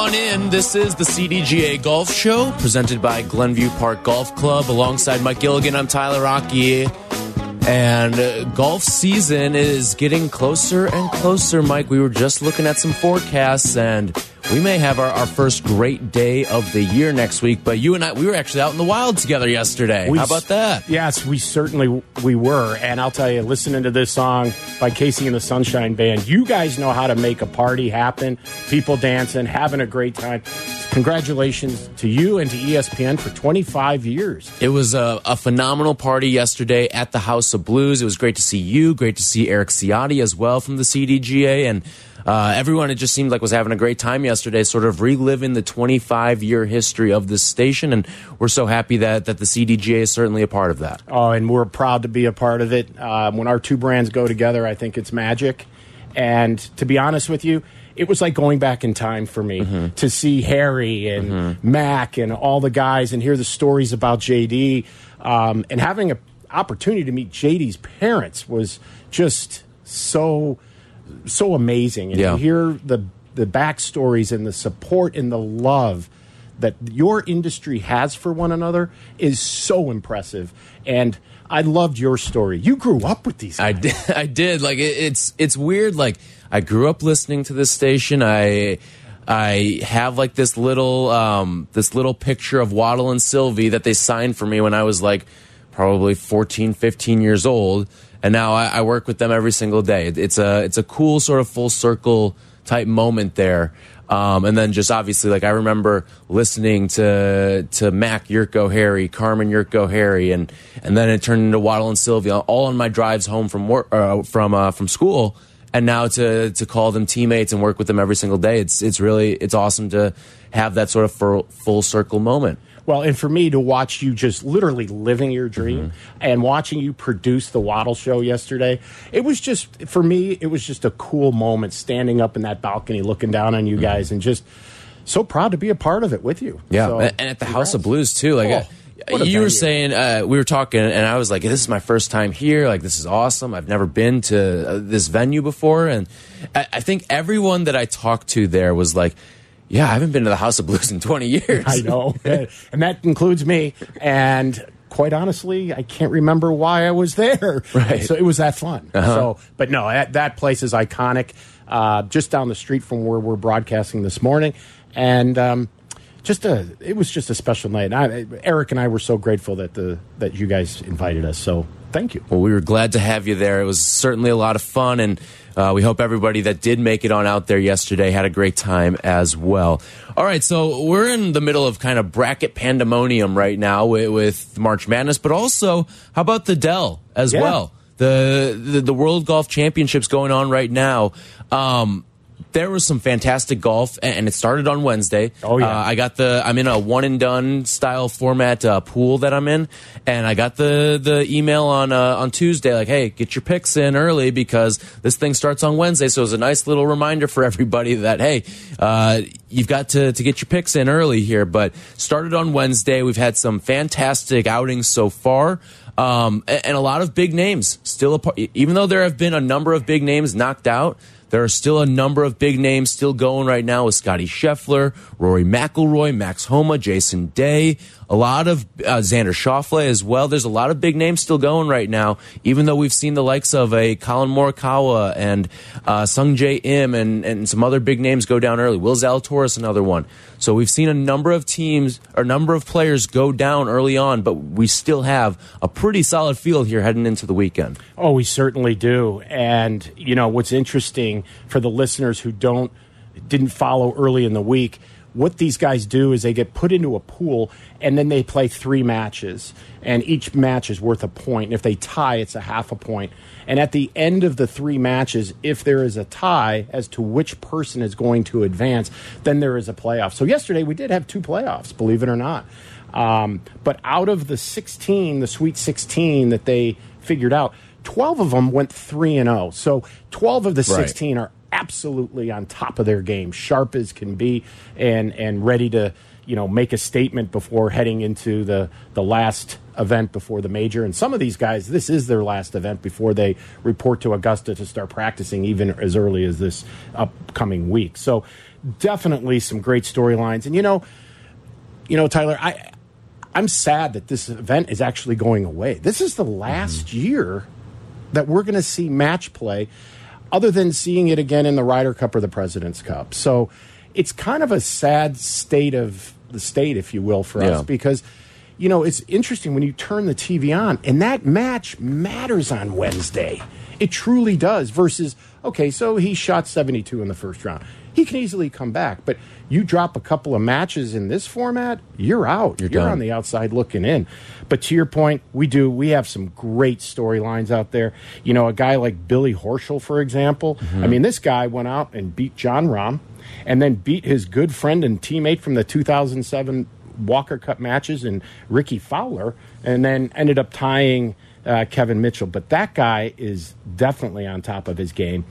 On in. This is the CDGA Golf Show presented by Glenview Park Golf Club. Alongside Mike Gilligan, I'm Tyler Aki. And uh, golf season is getting closer and closer, Mike. We were just looking at some forecasts and we may have our, our first great day of the year next week. But you and I, we were actually out in the wild together yesterday. We How about that? Yes, we certainly we were. And I'll tell you, listening to this song by KC and the Sunshine Band, you guys know how to make a party happen. People dancing, having a great time. Congratulations to you and to ESPN for 25 years. It was a, a phenomenal party yesterday at the House of Blues. It was great to see you, great to see Eric Ciotti as well from the CDGA, and uh, everyone. It just seemed like was having a great time yesterday, sort of reliving the 25 year history of this station, and we're so happy that that the CDGA is certainly a part of that. Oh, and we're proud to be a part of it. Um, when our two brands go together, I think it's magic. And to be honest with you, it was like going back in time for me to see Harry and Mac and all the guys and hear the stories about JD. Um, and having an opportunity to meet JD's parents was just so so amazing. And Yeah. to hear the the backstories and the support and the love that your industry has for one another is so impressive. And I loved your story. You grew up with these. I did. I did. Like it, it's it's weird. Like I grew up listening to this station. I I have like this little um, this little picture of Waddle and Silvy that they signed for me when I was like probably 14, 15 years old, and now I, I work with them every single day. It- It's a it's a cool sort of full circle type moment there. Um, and then just obviously, like I remember listening to to Mac Jurko Harry, Carmen Jurko Harry, and and then it turned into Waddle and Sylvia, all on my drives home from work uh, from uh, from school. And now to to call them teammates and work with them every single day, it's it's really it's awesome to have that sort of full, full circle moment. Well, and for me to watch you just literally living your dream Mm-hmm. and watching you produce the Waddle show yesterday, it was just for me. It was just a cool moment standing up in that balcony, looking down on you guys, and just so proud to be a part of it with you. Yeah, So, and at the House of. Blues too. Like Oh, uh, you were saying, uh, we were talking, and I was like, "This is my first time here. Like, this is awesome. I've never been to uh, this venue before." And I, I think everyone that I talked to there was like, "Yeah, I haven't been to the House of Blues in 20 years." I know, and that includes me. And quite honestly, I can't remember why I was there. Right. So it was that fun. So, but no, that, that place is iconic. Uh, just down the street from where we're broadcasting this morning, and um, just a it was just a special night. I, Eric and I were so grateful that the that you guys invited us. So thank you. Well, we were glad to have you there. It was certainly a lot of fun, and uh, we hope everybody that did make it on out there yesterday had a great time as well. All right, so we're in the middle of kind of bracket pandemonium right now with, with March Madness, but also how about the Dell as Yeah. well? The, the the World Golf Championships going on right now. Um, there was some fantastic golf, and it started on Wednesday. Oh, yeah. Uh, I got the. I'm in a one and done style format uh, pool that I'm in, and I got the the email on uh, on Tuesday like, hey, get your picks in early because this thing starts on Wednesday. So it was a nice little reminder for everybody that hey, uh, you've got to to get your picks in early here. But started on Wednesday. We've had some fantastic outings so far. Um, a- and a lot of big names still, a part, even though there have been a number of big names knocked out, there are still a number of big names still going right now with Scottie Scheffler, Rory McIlroy, Max Homa, Jason Day, a lot of uh, Xander Schauffele as well. There's a lot of big names still going right now, even though we've seen the likes of a Collin Morikawa and uh, Sungjae Im and, and some other big names go down early. Will Zalatoris, another one. So we've seen a number of teams or number of players go down early on, but we still have a pretty solid field here heading into the weekend. Oh, we certainly do. And you know what's interesting for the listeners who don't didn't follow early in the week, what these guys do is they get put into a pool and then they play three matches and each match is worth a point. And if they tie it's a half a point. And at the end of the three matches if there is a tie as to which person is going to advance then there is a playoff. So yesterday we did have two playoffs believe it or not. Um, but out of the 16 the sweet 16 that they figured out 12 of them went 3 and 0 so 12 of the 16 are absolutely on top of their game, sharp as can be, and and ready to you know make a statement before heading into the the last event before the major. And some of these guys, this is their last event before they report to Augusta to start practicing, even as early as this upcoming week. So definitely some great storylines. And you know, you know, Tyler, I. I'm sad that this event is actually going away. This is the last mm-hmm. year that we're going to see match play other than seeing it again in the Ryder Cup or the President's Cup. So it's kind of a sad state of the state, if you will, for yeah. us because you know it's interesting when you turn the TV on and that match matters on Wednesday. It truly does. Versus okay, so he shot seventy two in the first round he can easily come back. But you drop a couple of matches in this format, you're out. You're, you're on the outside looking in. But to your point, we do. We have some great storylines out there. You know, a guy like Billy Horschel, for example. Mm-hmm. I mean, this guy went out and beat Jon Rahm and then beat his good friend and teammate from the 2007 Walker Cup matches and Rickie Fowler, and then ended up tying uh, Kevin Mitchell. But that guy is definitely on top of his game.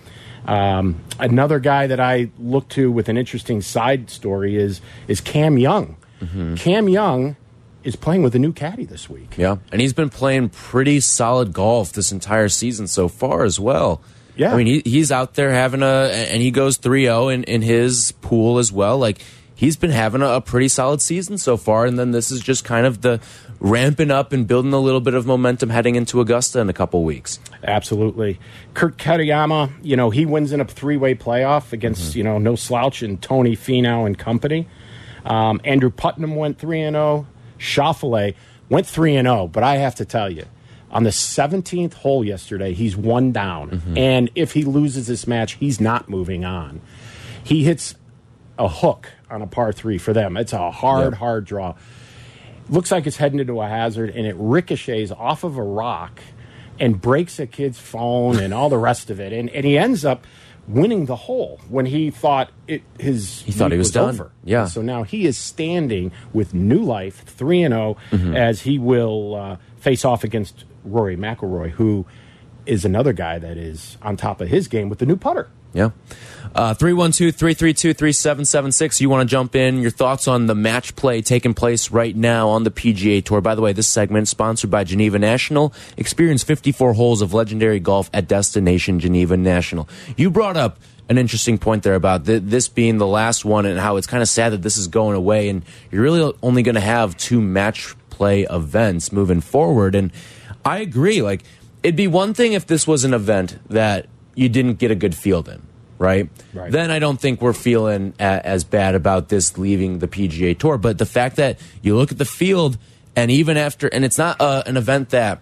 Um, another guy that I look to with an interesting side story is is Cam Young. Mm-hmm. Cam Young is playing with a new caddy this week. Yeah, and he's been playing pretty solid golf this entire season so far as well. Yeah, I mean he, he's out there having a and he goes 3-0 in, in his pool as well. Like he's been having a, a pretty solid season so far, and then this is just kind of the ramping up and building a little bit of momentum heading into Augusta in a couple weeks. Absolutely. Kurt Kitayama, you know, he wins in a three way playoff against, mm -hmm. you know, no slouch and Tony Finau and company. Um, Andrew Putnam went 3 and 0. Schauffele went 3 and 0, but I have to tell you, on the 17th hole yesterday, he's one down. Mm -hmm. And if he loses this match, he's not moving on. He hits a hook on a par three for them. It's a hard, yep. hard draw looks like it's heading into a hazard and it ricochets off of a rock and breaks a kid's phone and all the rest of it. And, and he ends up winning the hole when he thought it his he thought he was, was done. Over. Yeah. And so now he is standing with new life, three and 0 mm-hmm. as he will uh, face off against Rory McIlroy, who is another guy that is on top of his game with the new putter. Yeah. Uh, 312 332 3776. You want to jump in? Your thoughts on the match play taking place right now on the PGA Tour. By the way, this segment sponsored by Geneva National. Experience 54 holes of legendary golf at Destination Geneva National. You brought up an interesting point there about th this being the last one and how it's kind of sad that this is going away and you're really only going to have two match play events moving forward. And I agree. Like, it'd be one thing if this was an event that you didn't get a good field in right? right? Then I don't think we're feeling as bad about this leaving the PGA Tour. But the fact that you look at the field, and even after, and it's not uh, an event that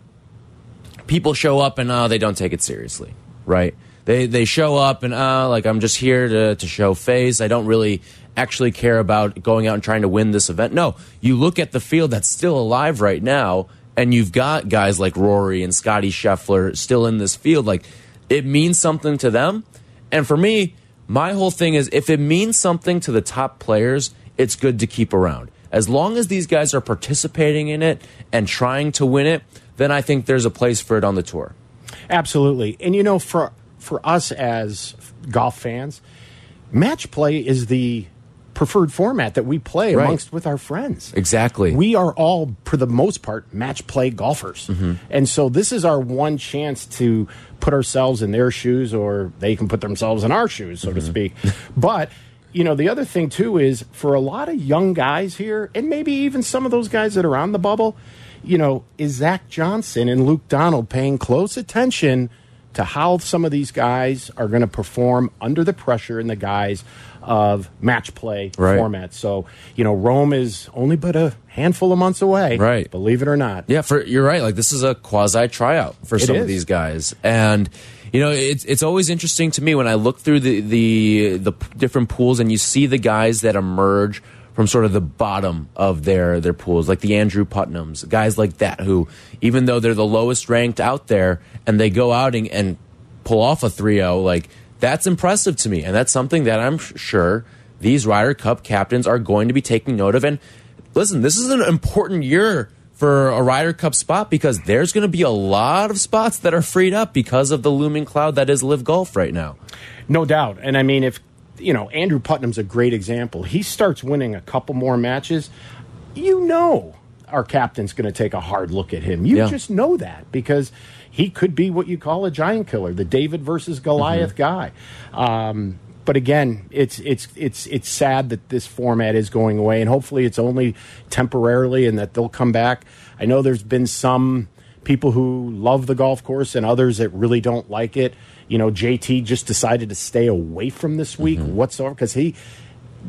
people show up and uh, they don't take it seriously, right? They they show up and uh, like I'm just here to to show face. I don't really actually care about going out and trying to win this event. No, you look at the field that's still alive right now, and you've got guys like Rory and Scottie Scheffler still in this field. Like it means something to them and for me, my whole thing is if it means something to the top players, it's good to keep around. As long as these guys are participating in it and trying to win it, then I think there's a place for it on the tour. Absolutely. And you know, for for us as golf fans, match play is the preferred format that we play right. amongst with our friends. Exactly. We are all, for the most part, match play golfers. Mm -hmm. And so this is our one chance to put ourselves in their shoes or they can put themselves in our shoes, so mm -hmm. to mm-hmm. speak. but you know, the other thing too is for a lot of young guys here, and maybe even some of those guys that are on the bubble, you know, is Zach Johnson and Luke Donald paying close attention to how some of these guys are going to perform under the pressure and the guise of match play right. format. So, you know, Rome is only but a handful of months away. Right. Believe it or not. Yeah, for you're right. Like this is a quasi tryout for some of these guys. And you know, it's it's always interesting to me when I look through the the the different pools and you see the guys that emerge from sort of the bottom of their their pools, like the Andrew Putnams, guys like that, who even though they're the lowest ranked out there, and they go out and, and pull off a 3-0, like that's impressive to me, and that's something that I'm sure these Ryder Cup captains are going to be taking note of. And listen, this is an important year for a Ryder Cup spot because there's going to be a lot of spots that are freed up because of the looming cloud that is LIV Golf right now. No doubt. And I mean, if you know, Andrew Putnam's a great example. He starts winning a couple more matches, you know our captain's going to take a hard look at him. You Yeah. just know that because he could be what you call a giant killer, the David versus Goliath guy. Um, but again, it's it's it's it's sad that this format is going away, and hopefully it's only temporarily, and that they'll come back. I know there's been some people who love the golf course and others that really don't like it. You know, JT just decided to stay away from this week whatsoever because he,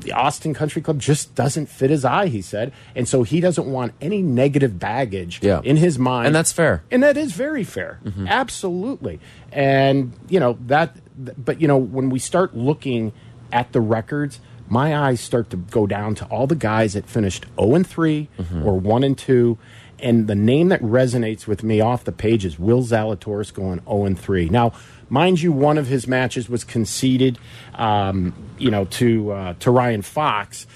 the Austin Country Club just doesn't fit his eye, he said. And so he doesn't want any negative baggage Yeah. in his mind. And that's fair. And that is very fair. Mm-hmm. Absolutely. And, you know, that, but, you know, when we start looking at the records, my eyes start to go down to all the guys that finished 0 and 3 mm-hmm. or 1 and 2. And the name that resonates with me off the page is Will Zalatoris going 0 and 3. Now, mind you, one of his matches was conceded, um, you know, to uh, to Ryan Fox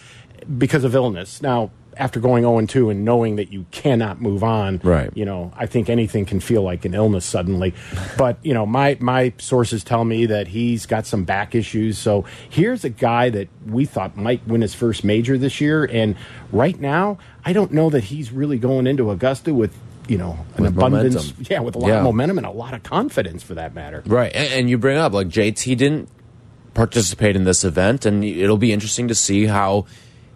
because of illness. Now, after going 0 2 and knowing that you cannot move on, Right. You know, I think anything can feel like an illness suddenly. But you know, my my sources tell me that he's got some back issues. So here's a guy that we thought might win his first major this year, and right now, I don't know that he's really going into Augusta with. You know, an With abundance, momentum. yeah, with a lot Yeah. of momentum and a lot of confidence for that matter. Right. And, and you bring up, like, JT didn't participate in this event, and it'll be interesting to see how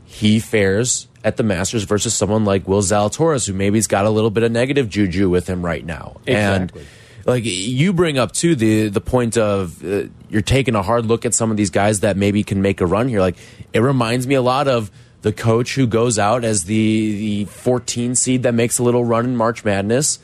he fares at the Masters versus someone like Will Zalatoris, who maybe's got a little bit of negative juju with him right now. Exactly. And like you bring up too the the point of uh, you're taking a hard look at some of these guys that maybe can make a run here. Like it reminds me a lot of the coach who goes out as the the 14 seed that makes a little run in March Madness,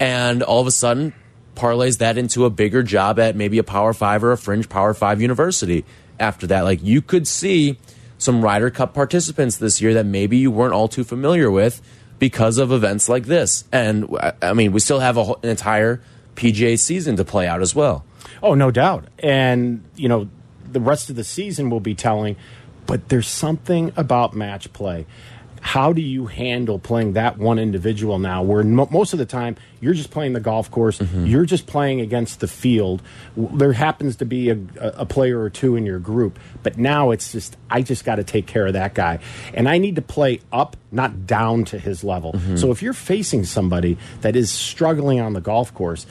and all of a sudden parlays that into a bigger job at maybe a Power Five or a fringe Power Five university. After that, like you could see some Ryder Cup participants this year that maybe you weren't all too familiar with because of events like this. And I- mean, we still have a, whole- an entire PGA season to play out as well. Oh, no doubt. And, you know, the rest of the season will be telling, but there's something about match play. How do you handle playing that one individual now where mo most of the time you're just playing the golf course, mm-hmm. you're just playing against the field. There happens to be a, a player or two in your group, but now it's just, I just got to take care of that guy. And I need to play up, not down to his level. Mm-hmm. So if you're facing somebody that is struggling on the golf course,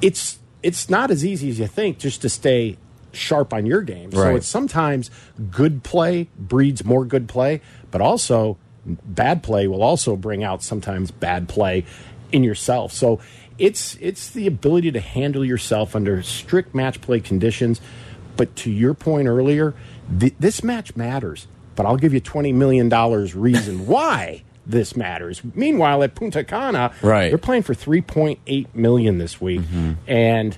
it's it's not as easy as you think just to stay sharp on your game. So Right. it's sometimes good play breeds more good play, but also bad play will also bring out sometimes bad play in yourself. So it's it's the ability to handle yourself under strict match play conditions. But to your point earlier, th- this match matters. But I'll give you twenty million dollars reason why this matters. Meanwhile, at Punta Cana, Right. they're playing for 3.8 million this week mm-hmm. and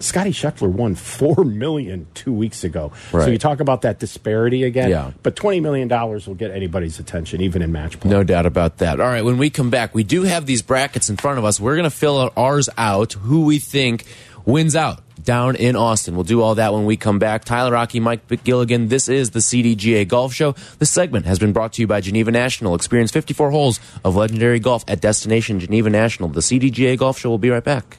Scottie Scheffler won four million two weeks ago. So you talk about that disparity again, Yeah. but 20 million dollars will get anybody's attention even in match play. No doubt about that. All right, when we come back, we do have these brackets in front of us. We're going to fill ours out, who we think wins out down in Austin. We'll do all that when we come back. Tyler Aki, Mike Gilligan, this is the CDGA Golf Show. This segment has been brought to you by Geneva National. Experience 54 holes of legendary golf at Destination Geneva National. The CDGA Golf Show will be right back.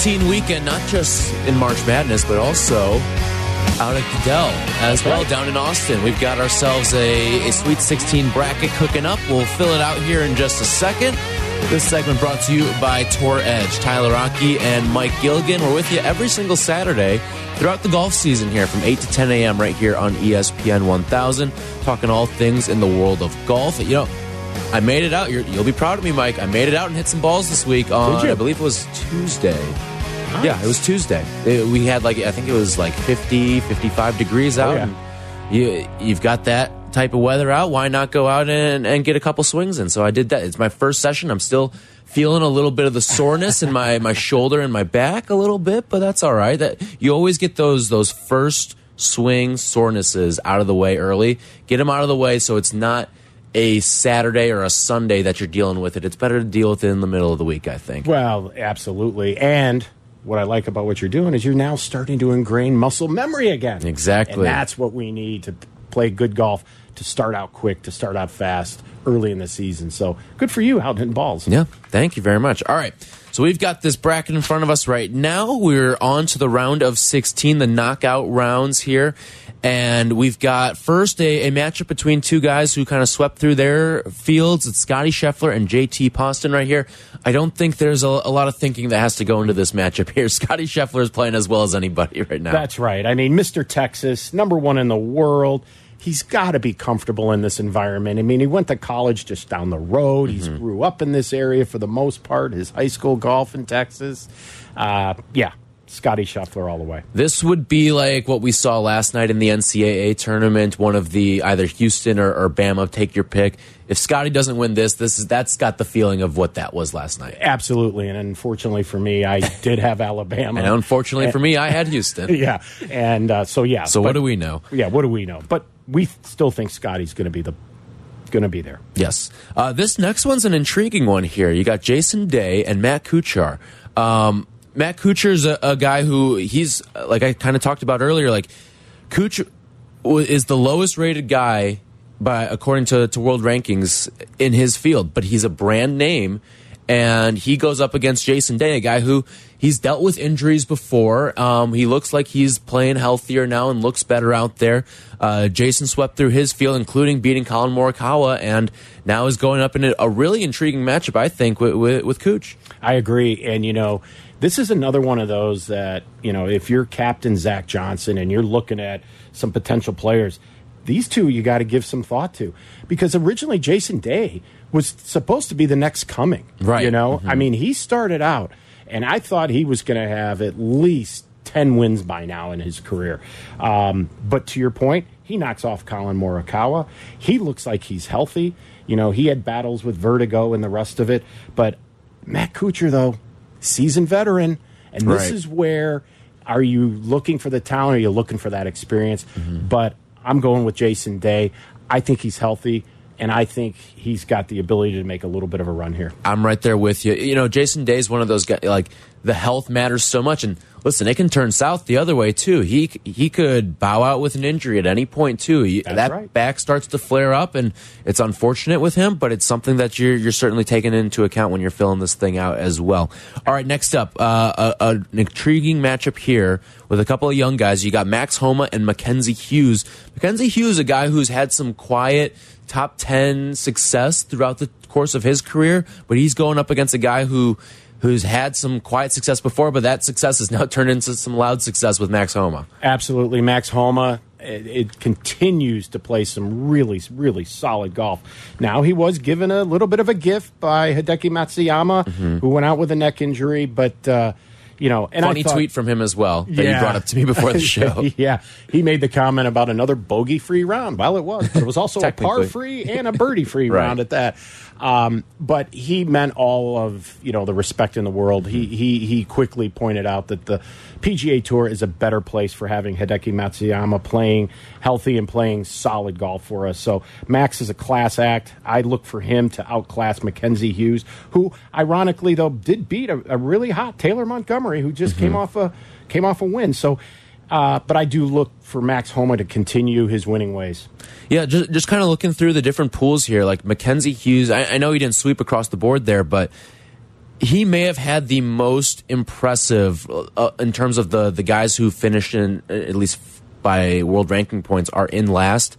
16 weekend, not just in March Madness, but also out at Goodell as well down in Austin. We've got ourselves a, a Sweet 16 bracket cooking up. We'll fill it out here in just a second. This segment brought to you by Tour Edge. Tyler Aki and Mike Gilligan. We're with you every single Saturday throughout the golf season here from 8 to 10 a.m. right here on ESPN 1000, talking all things in the world of golf. You know, I made it out. you will be proud of me, Mike. I made it out and hit some balls this week on, I believe it was Tuesday. Yeah, it was Tuesday. It- we had like, I think it was like 50, 55 degrees out. Oh, yeah. you, you've got that type of weather out. Why not go out and, and get a couple swings in? So I did that. It's my first session. I'm still feeling a little bit of the soreness in my, my shoulder and my back a little bit, but that's all right. That you always get those those first swing sorenesses out of the way early. Get them out of the way so it's not a Saturday or a Sunday that you're dealing with it. It's better to deal with it in the middle of the week, I think. Well, absolutely. And what I like about what you're doing is you're now starting to ingrain muscle memory again. Exactly. And that's what we need to play good golf, to start out quick, to start out fast early in the season. So good for you out hitting balls. Yeah, thank you very much. All right. So we've got this bracket in front of us right now. We're on to the round of 16, the knockout rounds here. And we've got first a, a matchup between two guys who kind of swept through their fields. It's Scottie Scheffler and JT Poston right here. I don't think there's a, a lot of thinking that has to go into this matchup here. Scottie Scheffler is playing as well as anybody right now. That's right. I mean, Mr. Texas, number one in the world. He's got to be comfortable in this environment. I mean, he went to college just down the road. He's grew up in this area for the most part. His high school golf in Texas. Uh, yeah, Scottie Scheffler all the way. This would be like what we saw last night in the NCAA tournament. One of the either Houston or, or Bama, take your pick. If Scottie doesn't win this, this is that's got the feeling of what that was last night. Absolutely. And unfortunately for me, I did have Alabama. And unfortunately for me, I had Houston. yeah. And uh, so, yeah. So but- what do we know? Yeah, what do we know? But we still think Scottie's going to be the going to be there. Yes. Uh, this next one's an intriguing one here. You got Jason Day and Matt Kuchar. Um, Matt Kuchar's a, a guy who he's like I kind of talked about earlier. Like Kuchar is the lowest rated guy by according to, to world rankings in his field, but he's a brand name. And he goes up against Jason Day, a guy who he's dealt with injuries before. Um, he looks like he's playing healthier now and looks better out there. Uh, Jason swept through his field, including beating Collin Morikawa, and now is going up in a, really intriguing matchup, I think, with, with, with. I agree. And, you know, this is another one of those that, you know, if you're Captain Zach Johnson and you're looking at some potential players, these two you got to give some thought to. Because originally Jason Day was supposed to be the next coming. Right. You know, I mean, he started out, and I thought he was going to have at least 10 wins by now in his career. Um, but to your point, he knocks off Collin Morikawa. He looks like he's healthy. You know, he had battles with vertigo and the rest of it. But Matt Kuchar, though, seasoned veteran. And this Right. is where are you looking for the talent? Are you looking for that experience? Mm-hmm. But I'm going with Jason Day. I think he's healthy, and I think he's got the ability to make a little bit of a run here. I'm right there with you. You know, Jason Day's one of those guys. Like the health matters so much, and listen, it can turn south the other way too. He he could bow out with an injury at any point too. He- that right. back starts to flare up, and it's unfortunate with him, but it's something that you're you're certainly taking into account when you're filling this thing out as well. All right, next up, uh, a, a- an intriguing matchup here with a couple of young guys. You got Max Homa and Mackenzie Hughes. Mackenzie Hughes, a guy who's had some quiet top 10 success throughout the course of his career, but he's going up against a guy who who's had some quiet success before, but that success has now turned into some loud success with Max Homa. Absolutely, Max Homa. It, it continues to play some really, really solid golf. Now he was given a little bit of a gift by Hideki Matsuyama, who went out with a neck injury. But uh, you know, and Funny I thought, tweet from him as well that Yeah. he brought up to me before the show. yeah, he made the comment about another bogey-free round. Well, it was, but it was also a par-free and a birdie-free Right. round at that. Um, but he meant all of you know the respect in the world. He he he quickly pointed out that the PGA Tour is a better place for having Hideki Matsuyama playing healthy and playing solid golf for us. So Max is a class act. I look for him to outclass Mackenzie Hughes, who ironically though did beat a, a really hot Taylor Montgomery, who just came off a came off a win. So. Uh, but I do look for Max Homa to continue his winning ways. Yeah, just just kind of looking through the different pools here, like Mackenzie Hughes. I, I know he didn't sweep across the board there, but he may have had the most impressive uh, in terms of the the guys who finished in at least by world ranking points are in last,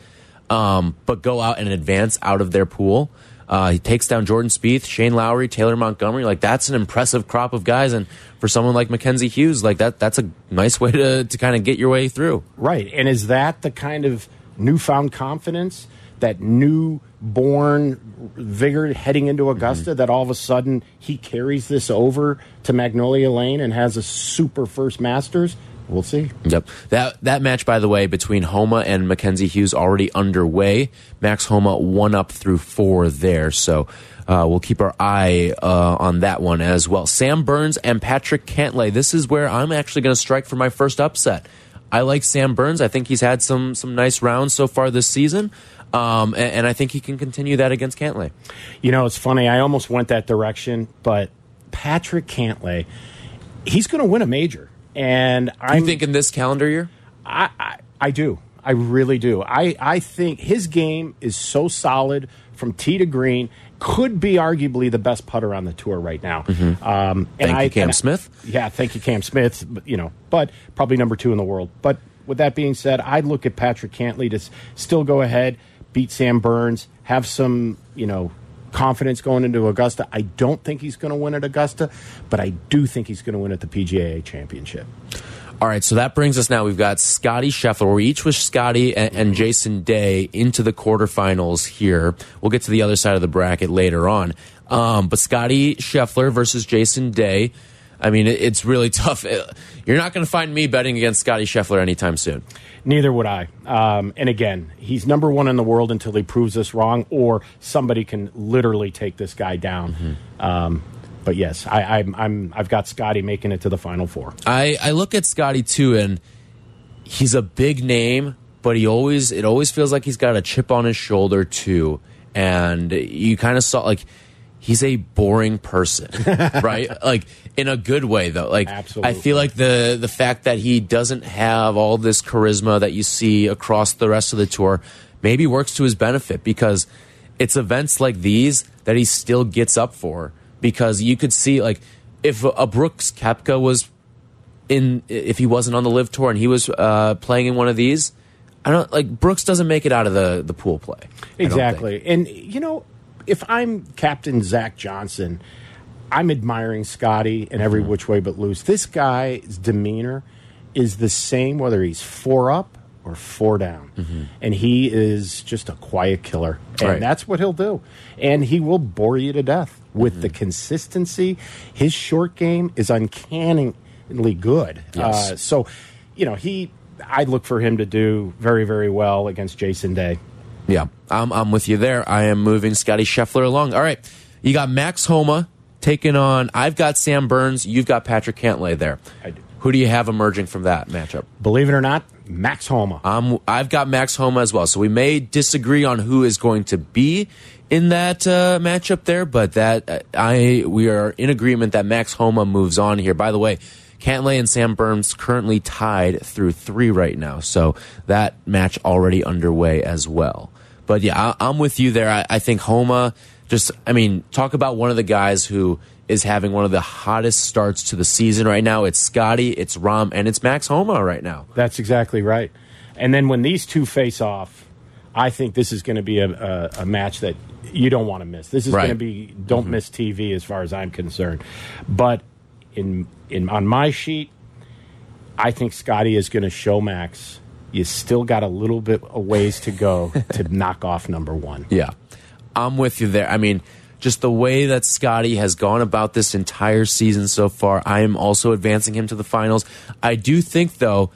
um, but go out and advance out of their pool. Uh, he takes down Jordan Spieth, Shane Lowry, Taylor Montgomery. Like that's an impressive crop of guys, and for someone like Mackenzie Hughes, like that that's a nice way to to kind of get your way through. Right, and is that the kind of newfound confidence, that newborn vigor heading into Augusta, that all of a sudden he carries this over to Magnolia Lane and has a super first Masters? We'll see. Yep. That that match, by the way, between Homa and Mackenzie Hughes already underway. Max Homa one up through four there, so uh, we'll keep our eye uh, on that one as well. Sam Burns and Patrick Cantlay. This is where I'm actually going to strike for my first upset. I like Sam Burns. I think he's had some some nice rounds so far this season. Um, and, and I think he can continue that against Cantlay. You know, it's funny. I almost went that direction, but Patrick Cantlay, he's going to win a major. And I You think in this calendar year? I, I, I do. I really do. I, I think his game is so solid from tee to green. Could be arguably the best putter on the tour right now. Um, and. Thank I, you, Cam and I- Smith. Yeah, thank you, Cam Smith. But, you know, but probably number two in the world. But with that being said, I'd look at Patrick Cantlay to s- still go ahead, beat Sam Burns, have some, you know, confidence going into Augusta. I don't think he's going to win at Augusta, but I do think he's going to win at the PGA Championship. All right, so that brings us now. We've got Scottie Scheffler. We're each with Scottie and, and Jason Day into the quarterfinals here. We'll get to the other side of the bracket later on. Um, but Scottie Scheffler versus Jason Day. I mean, it's really tough. You're not going to find me betting against Scottie Scheffler anytime soon. Neither would I. Um, and again, he's number one in the world until he proves us wrong, or somebody can literally take this guy down. Um, but yes, I, I'm, I'm, I've got Scottie making it to the final four. I, I look at Scottie too, and he's a big name, but he always it always feels like he's got a chip on his shoulder too. And you kind of saw like he's a boring person, right? Like in a good way though. Like I feel like the the fact that he doesn't have all this charisma that you see across the rest of the tour maybe works to his benefit because it's events like these that he still gets up for because you could see like if a Brooks Koepka was in if he wasn't on the LIV tour and he was uh, playing in one of these, I don't like Brooks doesn't make it out of the the pool play. I don't think. Exactly. And, you know, if I'm Captain Zach Johnson, I'm admiring Scottie in every mm-hmm. which way but loose. This guy's demeanor is the same whether he's four up or four down. Mm-hmm. And he is just a quiet killer. And Right. that's what he'll do. And he will bore you to death with the mm-hmm. consistency. His short game is uncannily good. Yes. Uh, so, you know, he. I look for him to do very, very well against Jason Day. Yeah, I'm I'm with you there. I am moving Scottie Scheffler along. All right, you got Max Homa taking on. I've got Sam Burns. You've got Patrick Cantlay there. I do. Who do you have emerging from that matchup? Believe it or not, Max Homa. Um, I've got Max Homa as well. So we may disagree on who is going to be in that uh, matchup there, but that uh, I we are in agreement that Max Homa moves on here. By the way, Cantlay and Sam Burns currently tied through three right now, so that match already underway as well. But yeah, I, I'm with you there. I, I think Homa just, I mean, talk about one of the guys who is having one of the hottest starts to the season right now. It's Scottie, it's Rahm, and it's Max Homa right now. That's exactly right. And then when these two face off, I think this is going to be a, a, a match that you don't want to miss. This is Right. going to be don't mm-hmm. miss TV as far as I'm concerned. But in in on my sheet, I think Scottie is going to show Max. You still got a little bit of ways to go to knock off number one. Yeah, I'm with you there. I mean, just the way that Scottie has gone about this entire season so far, I am also advancing him to the finals. I do think, though,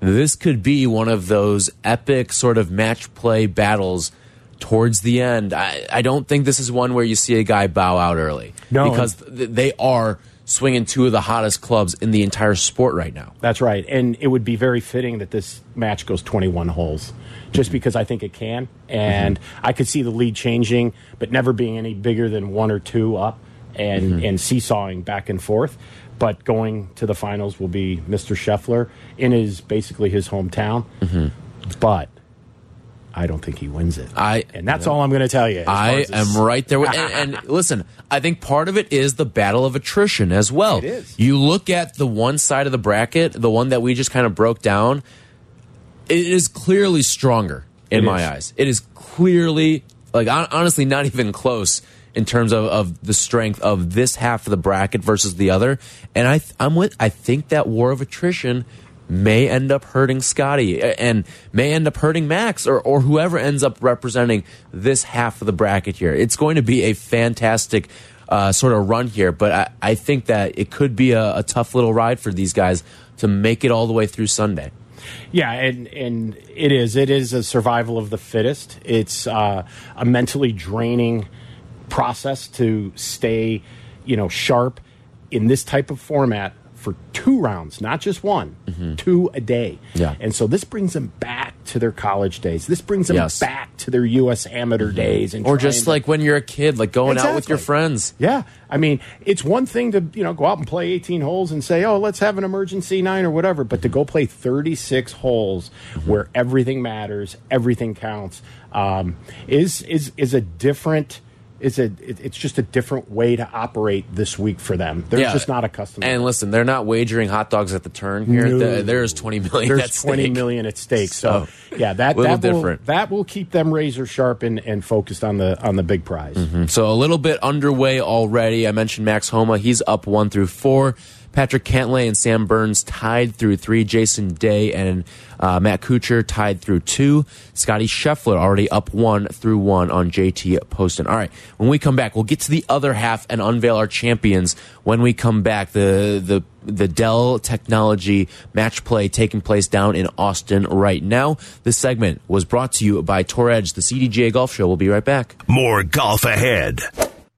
this could be one of those epic sort of match play battles towards the end. I, I don't think this is one where you see a guy bow out early. No. Because th they are swinging two of the hottest clubs in the entire sport right now. That's right. And it would be very fitting that this match goes 21 holes, just mm-hmm. because I think it can. And mm-hmm. I could see the lead changing, but never being any bigger than one or two up and, mm-hmm. and seesawing back and forth. But going to the finals will be Mr. Scheffler in his basically his hometown. But I don't think he wins it. I- and that's all I'm going to tell you. I am right there. With, and, and listen, I think part of it is the battle of attrition as well. It is. You look at the one side of the bracket, the one that we just kind of broke down. It is clearly stronger in It my is. eyes. It is clearly like honestly, not even close in terms of, of the strength of this half of the bracket versus the other. And I, I'm with. I think that war of attrition may end up hurting Scotty and may end up hurting Max or, or whoever ends up representing this half of the bracket here. It's going to be a fantastic uh, sort of run here, but I, I think that it could be a, a tough little ride for these guys to make it all the way through Sunday. Yeah, and and it is. It is a survival of the fittest. It's uh, a mentally draining process to stay, you know, sharp in this type of format for two rounds, not just one, two a day. Mm-hmm. Yeah. And so this brings them back to their college days. This brings them Yes. back to their U.S. amateur days, and Or trying just to- like when you're a kid, like going out with your friends. yeah, I mean, it's one thing to you know go out and play 18 holes and say, "Oh, let's have an emergency nine or whatever," but to go play 36 holes where everything matters, everything counts, um, is is is a different. Is a it, it's just a different way to operate this week for them. They're Yeah. just not accustomed. to And listen, they're not wagering hot dogs at the turn here. No. There- There's 20 million There's at 20 stake. million at stake. So, So, yeah, that that will, that will keep them razor sharp and, and focused on the on the big prize. Mm-hmm. So a little bit underway already. I mentioned Max Homa. He's up one through four. Patrick Cantlay and Sam Burns tied through three. Jason Day and uh, Matt Kuchar tied through two. Scottie Scheffler already up one through one on JT Poston. All right. When we come back, we'll get to the other half and unveil our champions. When we come back, the the the Dell Technology match play taking place down in Austin right now. This segment was brought to you by Tour Edge, the CDGA Golf Show. We'll be right back. More golf ahead.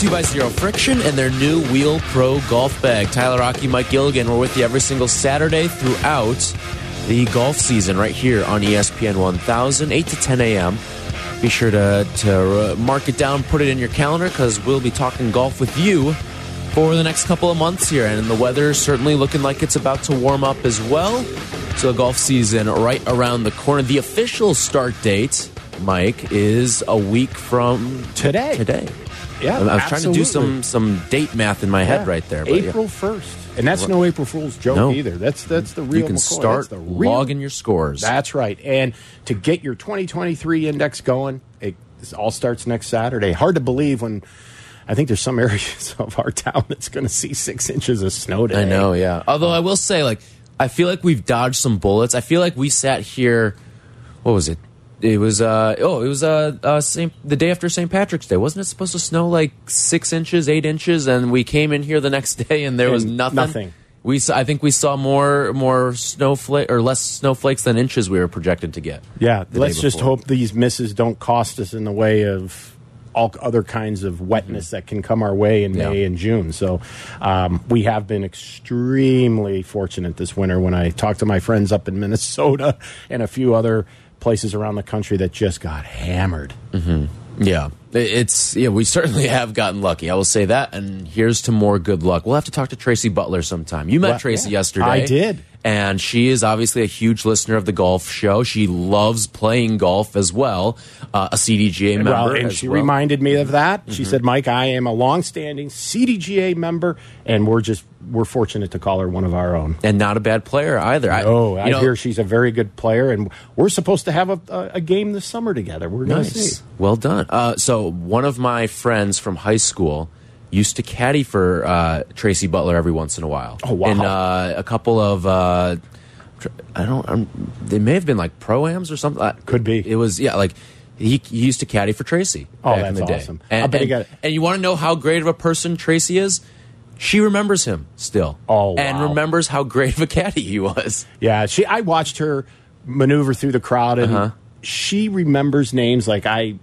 To by Zero Friction and their new Wheel Pro golf bag. Tyler Aki, Mike Gilligan, we're with you every single Saturday throughout the golf season right here on ESPN 1000, 8 to 10 a.m. Be sure to, to uh, mark it down, put it in your calendar because we'll be talking golf with you for the next couple of months here. And the weather is certainly looking like it's about to warm up as well. So, the golf season right around the corner. The official start date, Mike, is a week from Today. Today. Yeah, I was trying to do some some date math in my head Yeah. right there. But. April first, and that's no April Fool's joke No. either. That's that's the real. you can McCoy. start That's the real- logging your scores. That's right, and to get your 2023 index going, it all starts next Saturday. Hard to believe when. I think there's some areas of our town that's going to see six inches of snow today. I know, yeah. Although I will say, like, I feel like we've dodged some bullets. I feel like we sat here. What was it? It was uh oh, it was uh, uh Saint, the day after St. Patrick's Day. Wasn't it supposed to snow like six inches, eight inches? And we came in here the next day and there was nothing. nothing. We saw, I think we saw more more snowflake or less snowflakes than inches we were projected to get. Yeah, let's just hope these misses don't cost us in the way of all other kinds of wetness that can come our way in May. Yeah. and June. So um, we have been extremely fortunate this winter. When I talked to my friends up in Minnesota and a few other places around the country that just got hammered. Mm-hmm. Yeah, it's yeah. We certainly have gotten lucky. I will say that. And here's to more good luck. We'll have to talk to Tracy Butler sometime. You met Well, Tracy yeah. yesterday. I did. And she is obviously a huge listener of the golf show. She loves playing golf as well. Uh, a CDGA member, Well, and she well. Mm-hmm. reminded me of that. She said, "Mike, I am a long-standing CDGA member, and we're just we're fortunate to call her one of our own." and not a bad player either. I, Oh, I know, hear she's a very good player, and we're supposed to have a, a, a game this summer together. We're Nice. see. Well done. Uh, so one of my friends from high school used to caddy for uh, Tracy Butler every once in a while. Oh, wow. In uh, a couple of. Uh, I don't. Um, they may have been like proams or something. Uh, Could be. It was yeah. Like he, he used to caddy for Tracy. Oh, back in that's the day. awesome. And, I bet he got it. and you want to know how great of a person Tracy is? She remembers him still. Oh, and wow. remembers how great of a caddy he was. Yeah, she. I watched her maneuver through the crowd and Uh-huh. She remembers names like I.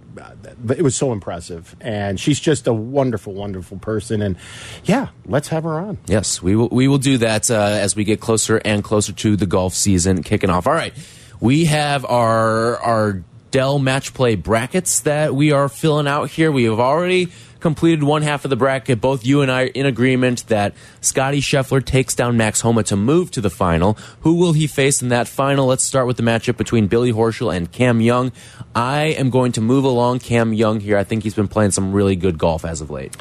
It was so impressive, and she's just a wonderful, wonderful person. And yeah, let's have her on. Yes, we will. We will do that uh, as we get closer and closer to the golf season kicking off. All right, we have our our Dell Match Play brackets that we are filling out here. We have already completed one half of the bracket. Both you and I are in agreement that Scottie Scheffler takes down Max Homa to move to the final. Who will he face in that final? Let's start with the matchup between Billy Horschel and Cam Young. I am going to move along Cam Young here. I think he's been playing some really good golf as of late.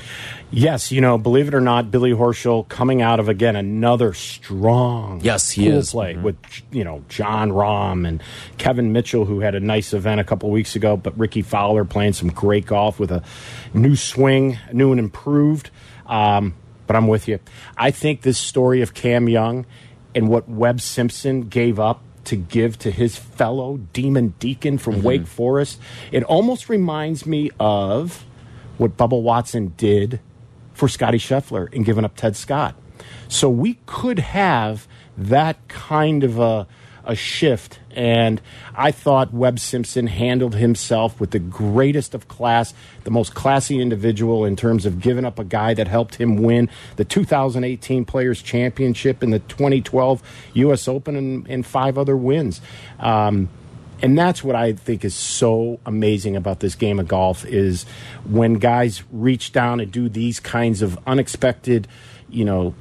Yes, you know, believe it or not, Billy Horschel coming out of again another strong, yes, he cool is play mm -hmm. with you know Jon Rahm and Kevin Mitchell, who had a nice event a couple weeks ago, but Rickie Fowler playing some great golf with a new swing, new and improved. Um, but I'm with you. I think this story of Cam Young and what Webb Simpson gave up to give to his fellow Demon Deacon from mm -hmm. Wake Forest, it almost reminds me of what Bubba Watson did for Scottie Scheffler and giving up Ted Scott. So we could have that kind of a, a shift. And I thought Webb Simpson handled himself with the greatest of class, the most classy individual in terms of giving up a guy that helped him win the 2018 Players Championship and the 2012 U.S. Open and, and five other wins. Um, and that's what I think is so amazing about this game of golf is when guys reach down and do these kinds of unexpected, you know,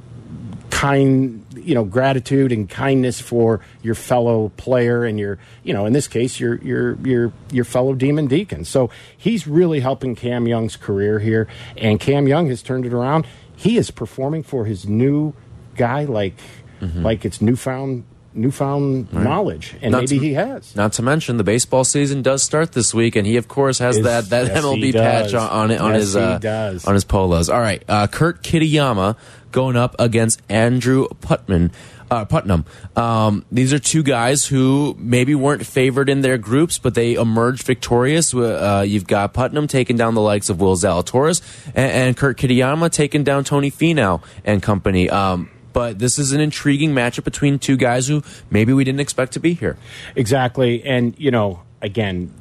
kind, you know, gratitude and kindness for your fellow player and your, you know, in this case, your your your your fellow Demon Deacon. So he's really helping Cam Young's career here, and Cam Young has turned it around. He is performing for his new guy like mm -hmm. like it's newfound newfound right. knowledge, and not maybe to, he has. Not to mention the baseball season does start this week, and he of course has Is, that that yes, MLB patch on on, on yes, his uh, on his polos. All right, uh, Kurt Kitayama going up against Andrew Putman. Uh, Putnam. Um, these are two guys who maybe weren't favored in their groups, but they emerged victorious. Uh, you've got Putnam taking down the likes of Will Zalatoris and, and Kurt Kitayama taking down Tony Finau and company. Um, but this is an intriguing matchup between two guys who maybe we didn't expect to be here. Exactly. And, you know, again,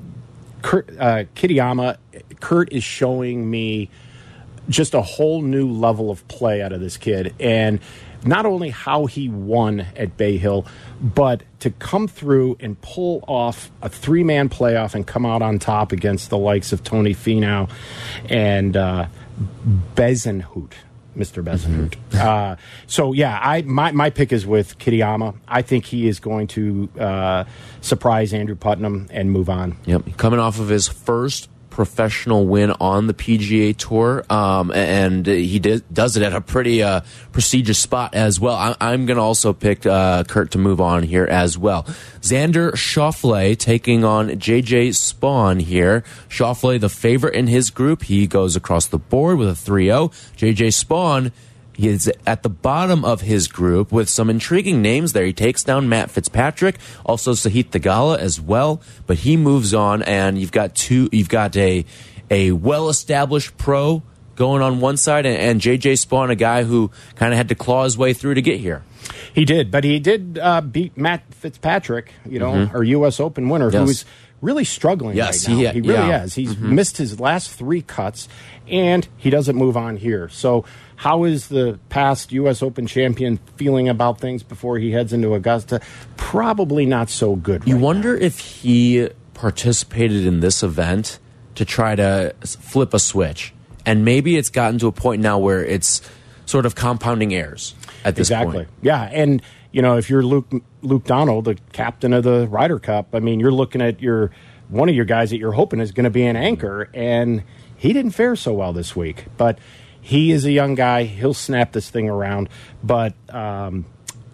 Kurt, uh, Kurt is showing me just a whole new level of play out of this kid. And not only how he won at Bay Hill, but to come through and pull off a three man playoff and come out on top against the likes of Tony Finau and uh, Bezuidenhout. Mr. Mm-hmm. uh, so yeah, I my my pick is with Kitayama. I think he is going to uh, surprise Andrew Putnam and move on. Yep, coming off of his first professional win on the PGA Tour, um, and he did, does it at a pretty uh, prestigious spot as well. I, am going to also pick uh, Kurt to move on here as well. Xander Schauffele taking on JJ Spaun here. Schauffele, the favorite in his group, he goes across the board with a 3 0. JJ Spaun he is at the bottom of his group with some intriguing names there. He takes down Matt Fitzpatrick, also Sahith Theegala as well, but he moves on and you've got two you've got a a well-established pro going on one side and, and JJ Spaun a guy who kind of had to claw his way through to get here. He did, but he did uh, beat Matt Fitzpatrick, you know, mm -hmm. our U.S. Open winner, yes. who is really struggling yes, right now. He, he really yeah. has. He's mm -hmm. missed his last three cuts, and he doesn't move on here. So how is the past U.S. Open champion feeling about things before he heads into Augusta? Probably not so good. You right wonder now. if he participated in this event to try to flip a switch, and maybe it's gotten to a point now where it's sort of compounding errors at this exactly. point. Yeah, and you know if you're Luke Luke Donald, the captain of the Ryder Cup, I mean you're looking at your one of your guys that you're hoping is going to be an anchor, and he didn't fare so well this week, but he is a young guy. He'll snap this thing around. But um,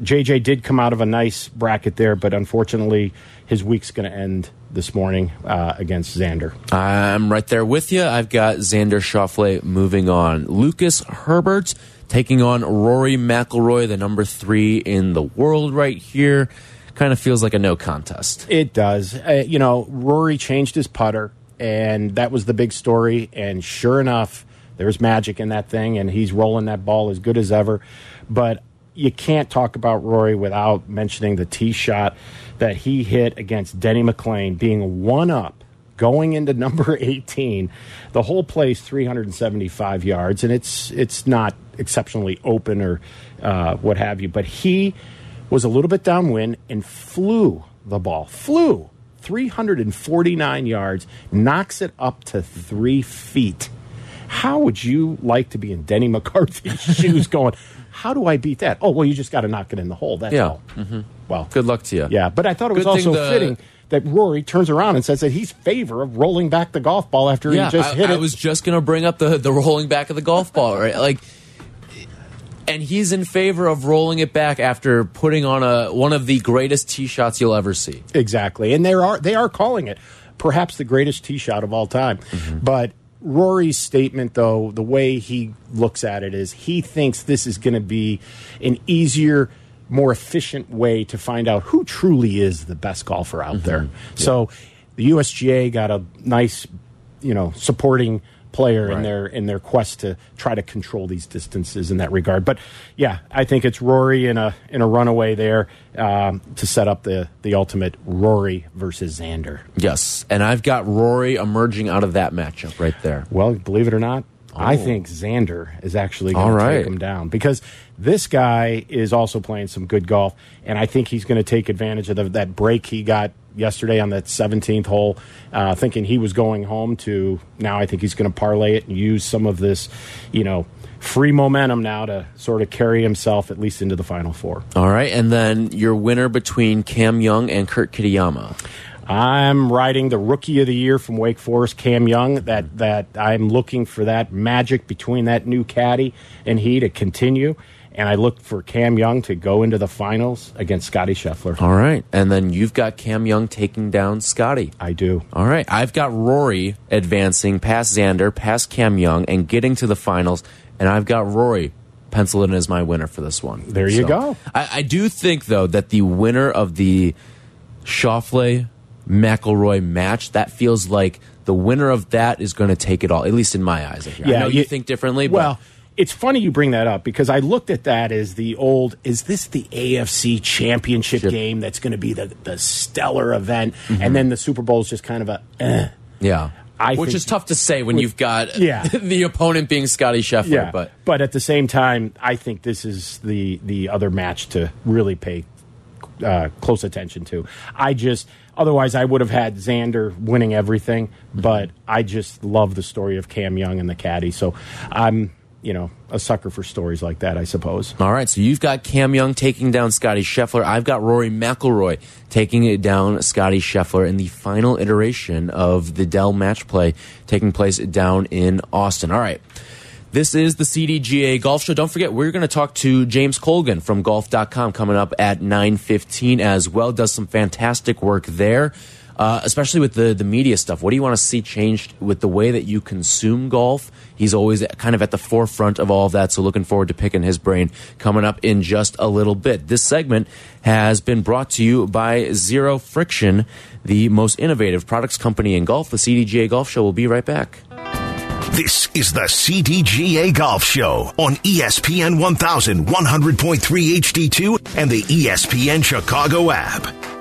JJ did come out of a nice bracket there, but unfortunately, his week's going to end this morning uh, against Xander. I'm right there with you. I've got Xander Schauffele moving on. Lucas Herbert taking on Rory McIlroy, the number three in the world right here. Kind of feels like a no contest. It does. Uh, you know, Rory changed his putter, and that was the big story. And sure enough, there's magic in that thing, and he's rolling that ball as good as ever. But you can't talk about Rory without mentioning the tee shot that he hit against Denny McLean, being one up going into number 18. The whole place 375 yards, and it's it's not exceptionally open or uh, what have you, but he was a little bit downwind and flew the ball, flew 349 yards, knocks it up to three feet. How would you like to be in Denny McCarthy's shoes going, how do I beat that? Oh, well, you just got to knock it in the hole. That's Yeah. all. Well, Good luck to you. yeah, but I thought it was Good also the- fitting that Rory turns around and says that he's favor of rolling back the golf ball after Yeah, he just I, hit I it. was just gonna bring up the the rolling back of the golf ball, right? Like, and he's in favor of rolling it back after putting on a one of the greatest tee shots you'll ever see. Exactly, and they are they are calling it perhaps the greatest tee shot of all time. Mm-hmm. But Rory's statement, though, the way he looks at it is he thinks this is going to be an easier, more efficient way to find out who truly is the best golfer out mm-hmm. there. So the USGA got a nice, you know, supporting player in their in their quest to try to control these distances in that regard. But yeah, I think it's Rory in a in a runaway there um, to set up the the ultimate Rory versus Xander. Yes, and I've got Rory emerging out of that matchup right there. Well, believe it or not, I think Xander is actually going All to take him down because this guy is also playing some good golf, and I think he's going to take advantage of the, that break he got yesterday on that 17th hole, uh, thinking he was going home. To now, I think he's going to parlay it and use some of this, you know, free momentum now to sort of carry himself at least into the final four. All right, and then your winner between Cam Young and Kurt Kitayama. I'm riding the rookie of the year from Wake Forest, Cam Young. That that I'm looking for that magic between that new caddy and he to continue, and I look for Cam Young to go into the finals against Scottie Scheffler. All right, and then you've got Cam Young taking down Scottie. I do. All right, I've got Rory advancing past Xander, past Cam Young, and getting to the finals, and I've got Rory penciled in as my winner for this one. There you go. I, I do think though that the winner of the Schauffele McIlroy match that feels like the winner of that is going to take it all. At least in my eyes. I know you, think differently. But Well, it's funny you bring that up because I looked at that as the old. Is this the AFC Championship game that's going to be the the stellar event, Mm-hmm. and then the Super Bowl is just kind of a. Eh. yeah. I Which think- is tough to say when you've got Yeah. the opponent being Scottie Scheffler. Yeah, But at the same time, I think this is the the other match to really pay uh, close attention to. I just otherwise I would have had Xander winning everything, but I just love the story of Cam Young and the caddy. So I'm you know a sucker for stories like that. I suppose. All right, so you've got Cam Young taking down Scottie Scheffler. I've got Rory McIlroy taking it down Scottie Scheffler in the final iteration of the Dell match play taking place down in Austin. All right. This is the CDGA Golf Show. Don't forget, we're going to talk to James Colgan from golf.com coming up at 9.15 as well. Does some fantastic work there, uh, especially with the, the media stuff. What do you want to see changed with the way that you consume golf? He's always kind of at the forefront of all of that, so looking forward to picking his brain coming up in just a little bit. This segment has been brought to you by Zero Friction, the most innovative products company in golf. The CDGA Golf Show will be right back. This is the CDGA Golf Show on ESPN 1100.3 HD2 and the ESPN Chicago app.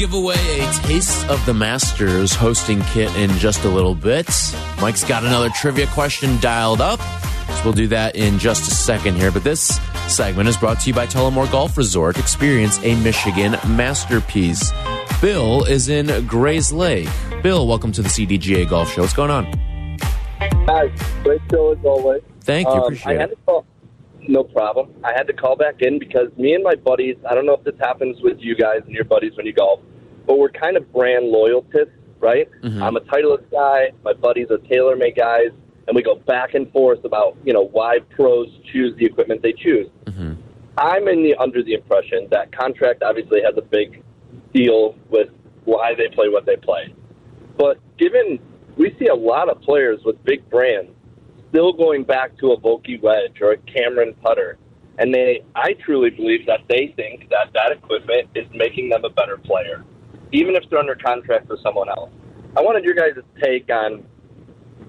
Give away a taste of the Masters hosting kit in just a little bit. Mike's got another trivia question dialed up. So we'll do that in just a second here. But this segment is brought to you by Tullymore Golf Resort. Experience a Michigan masterpiece. Bill is in Grayslake. Bill, welcome to the CDGA Golf Show. What's going on? Hi, great show as always. Thank you. Um, Appreciate I had it. to call. No problem. I had to call back in because me and my buddies. I don't know if this happens with you guys and your buddies when you golf, but we're kind of brand loyalists, right? Mm-hmm. I'm a Titleist guy. My buddies are TaylorMade guys, and we go back and forth about you know why pros choose the equipment they choose. Mm-hmm. I'm in the under the impression that contract obviously has a big deal with why they play what they play. But given we see a lot of players with big brands still going back to a Vokey wedge or a Cameron putter, and they, I truly believe that they think that that equipment is making them a better player, even if they're under contract with someone else. I wanted your guys' take on,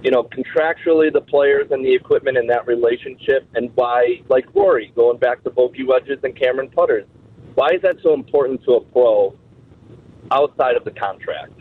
you know, contractually the players and the equipment in that relationship, and why, like Rory, going back to Vokey wedges and Cameron putters, why is that so important to a pro outside of the contract?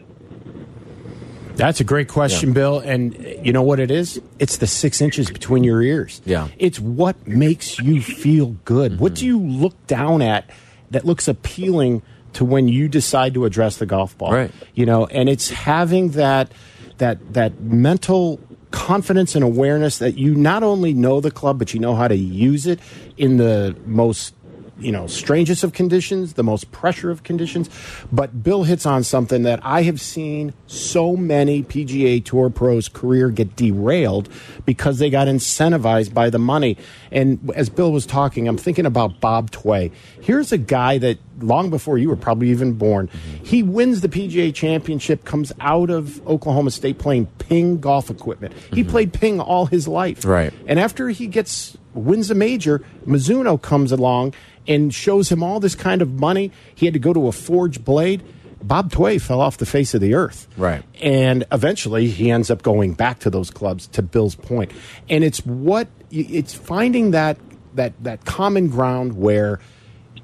That's a great question, Yeah. Bill. And you know what it is? It's the six inches between your ears. Yeah. It's what makes you feel good. What mm-hmm. do you look down at that looks appealing to when you decide to address the golf ball? Right. You know, and it's having that that that mental confidence and awareness that you not only know the club, but you know how to use it in the most you know, strangest of conditions, the most pressure of conditions. But Bill hits on something that I have seen so many PGA Tour pros' career get derailed because they got incentivized by the money. And as Bill was talking, I'm thinking about Bob Tway. Here's a guy that long before you were probably even born, mm-hmm. he wins the PGA Championship, comes out of Oklahoma State playing ping golf equipment. He mm-hmm. played ping all his life. Right. And after he gets wins a major, Mizuno comes along and shows him all this kind of money. He had to go to a forged blade. Bob Tway fell off the face of the earth. Right. And eventually he ends up going back to those clubs to Bill's point. And it's what it's finding that that that common ground where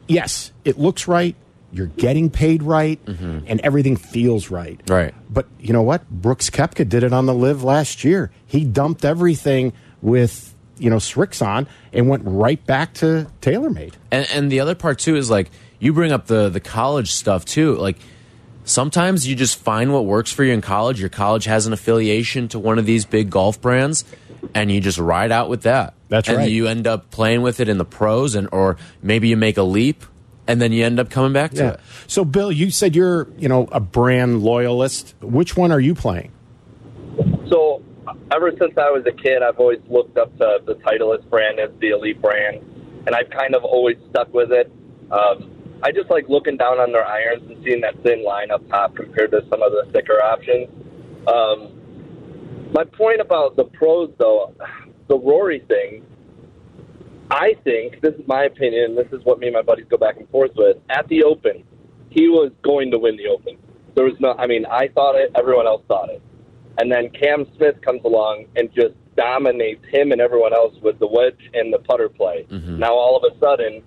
yes, it looks right, you're getting paid right, mm-hmm. and everything feels right. Right. But you know what? Brooks Koepka did it on the LIV last year. He dumped everything with, you know, Srixon and went right back to TaylorMade. And and the other part too is like you bring up the the college stuff too. Like sometimes you just find what works for you in college. Your college has an affiliation to one of these big golf brands, and you just ride out with that. That's and right. you end up playing with it in the pros, and or maybe you make a leap, and then you end up coming back to Yeah. it. So, Bill, you said you're, you know, a brand loyalist. Which one are you playing? Ever since I was a kid, I've always looked up to the Titleist brand as the elite brand, and I've kind of always stuck with it. Um, I just like looking down on their irons and seeing that thin line up top compared to some of the thicker options. Um, my point about the pros, though, the Rory thing, I think, this is my opinion, this is what me and my buddies go back and forth with. At the Open, he was going to win the Open. There was no, I mean, I thought it, everyone else thought it. And then Cam Smith comes along and just dominates him and everyone else with the wedge and the putter play. Mm-hmm. Now all of a sudden,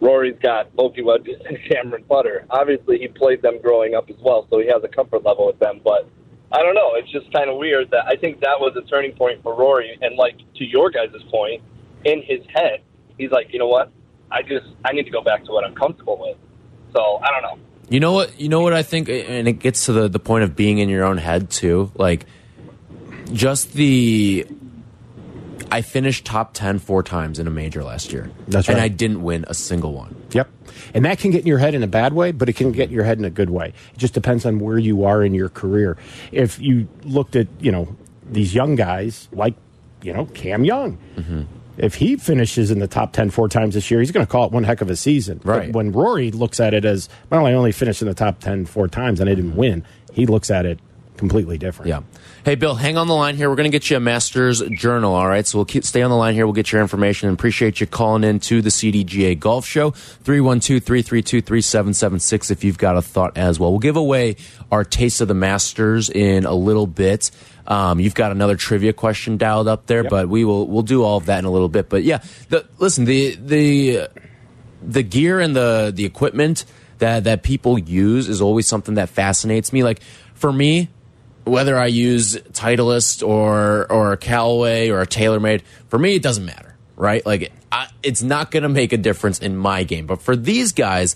Rory's got Vokey wedges and Cameron putter. Obviously, he played them growing up as well, so he has a comfort level with them. But I don't know. It's just kind of weird that I think that was a turning point for Rory. And like to your guys' point, in his head, he's like, you know what? I just I need to go back to what I'm comfortable with. So I don't know. You know what? You know what I think, and it gets to the the point of being in your own head too. Like, just the. I finished top ten four times in a major last year. That's and. I didn't win a single one. Yep. And that can get in your head in a bad way, but it can get in your head in a good way. It just depends on where you are in your career. If you looked at, you know, these young guys like, you know, Cam Young. Mm-hmm. If he finishes in the top 10 four times this year, he's going to call it one heck of a season. But Right. when Rory looks at it as, well, I only finished in the top 10 four times and I didn't win, he looks at it completely different. Yeah. Hey, Bill, hang on the line here. We're going to get you a master's journal, all right? So we'll keep, stay on the line here. We'll get your information and appreciate you calling in to the CDGA Golf Show. 312 332 3776 if you've got a thought as well. We'll give away our Taste of the Masters in a little bit. Um, you've got another trivia question dialed up there, Yep. but we will we'll do all of that in a little bit. But yeah, the, listen, the the the gear and the the equipment that that people use is always something that fascinates me. Like for me, whether I use Titleist or or a Callaway or a TaylorMade, for me it doesn't matter, right? Like I, it's not going to make a difference in my game. But for these guys,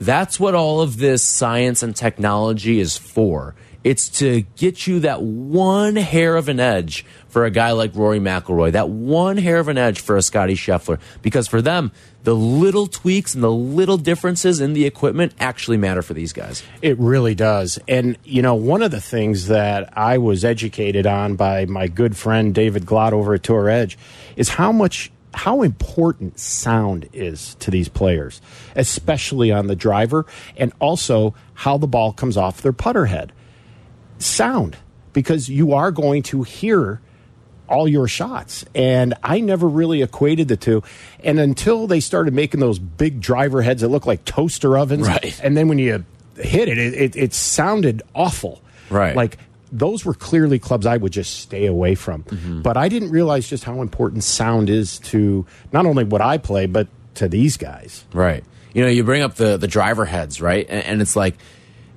that's what all of this science and technology is for. It's to get you that one hair of an edge for a guy like Rory McIlroy, that one hair of an edge for a Scottie Scheffler, because for them, the little tweaks and the little differences in the equipment actually matter for these guys. It really does. And, you know, one of the things that I was educated on by my good friend David Glod over at Tour Edge is how much how important sound is to these players, especially on the driver, and also how the ball comes off their putter head. Sound, because you are going to hear all your shots. And I never really equated the two. And until they started making those big driver heads that look like toaster ovens, Right. and then when you hit it, it, it, it sounded awful. Right. Like those were clearly clubs I would just stay away from. Mm-hmm. But I didn't realize just how important sound is to not only what I play, but to these guys. Right. You know, you bring up the the driver heads, right? And, and it's like,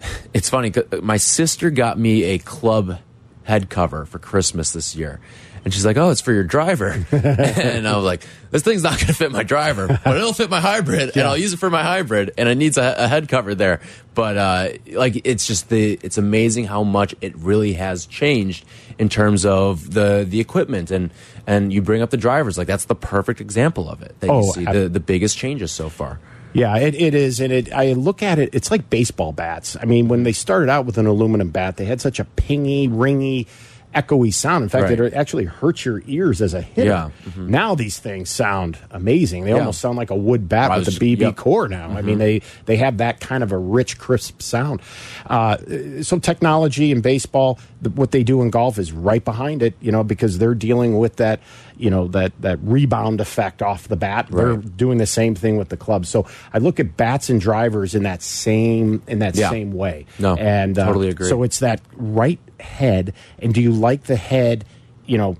it's funny. My sister got me a club head cover for Christmas this year. And she's like, "Oh, it's for your driver," and I was like, "This thing's not going to fit my driver, but it'll fit my hybrid, and I'll use it for my hybrid, and it needs a, a head cover there." But uh, like, it's just the it's amazing how much it really has changed in terms of the the equipment, and and you bring up the drivers, like that's the perfect example of it that you Oh, see the the biggest changes so far. Yeah, it, it is, and it. I look at it. It's like baseball bats. I mean, when they started out with an aluminum bat, they had such a pingy, ringy, echoey sound. In fact, Right. it actually hurts your ears as a hitter. Yeah. Mm-hmm. Now these things sound amazing. They Yeah. almost sound like a wood bat with a BB yep. core. Now, I mean, they they have that kind of a rich, crisp sound. Uh, so technology in baseball, what they do in golf is right behind it. You know, because they're dealing with that. You know that that rebound effect off the bat. They're doing the same thing with the clubs. So I look at bats and drivers in that same in that Yeah. same way. No, and uh, totally agree. So it's that right head. And do you like the head? You know.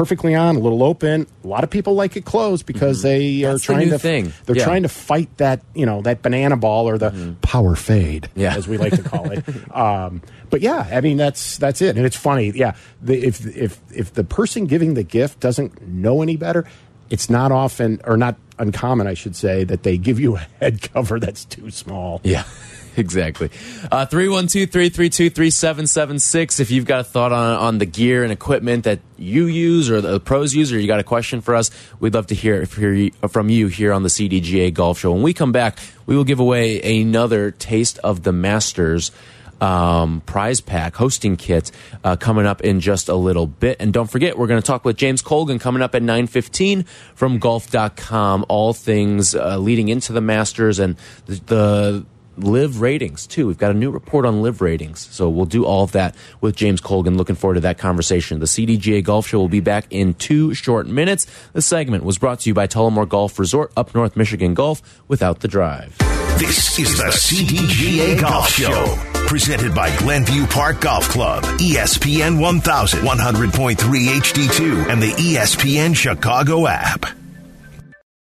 Perfectly on, a little open. A lot of people like it closed because they Mm-hmm. That's are the trying new to. thing. They're Yeah. trying to fight that, you know, that banana ball or the power fade, Yeah. as we like to call it. um, but yeah, I mean that's that's it, and it's funny. Yeah, the, if if if the person giving the gift doesn't know any better, it's not often or not uncommon, I should say, that they give you a head cover that's too small. Yeah, exactly. Uh, 312-332-3776. If you've got a thought on, on the gear and equipment that you use or the pros use, or you got a question for us, we'd love to hear, hear from you here on the CDGA Golf Show. When we come back, we will give away another taste of the Masters um, prize pack hosting kit uh, coming up in just a little bit. And don't forget, we're going to talk with James Colgan coming up at 9.15 from golf.com. All things uh, leading into the Masters and the, the LIV ratings, too. We've got a new report on LIV ratings. So we'll do all of that with James Colgan. Looking forward to that conversation. The CDGA Golf Show will be back in two short minutes. The segment was brought to you by Tullymore Golf Resort, up North Michigan Golf, without the drive. This is the CDGA Golf Show, presented by Glenview Park Golf Club, ESPN 1100.3 HD2, and the ESPN Chicago app.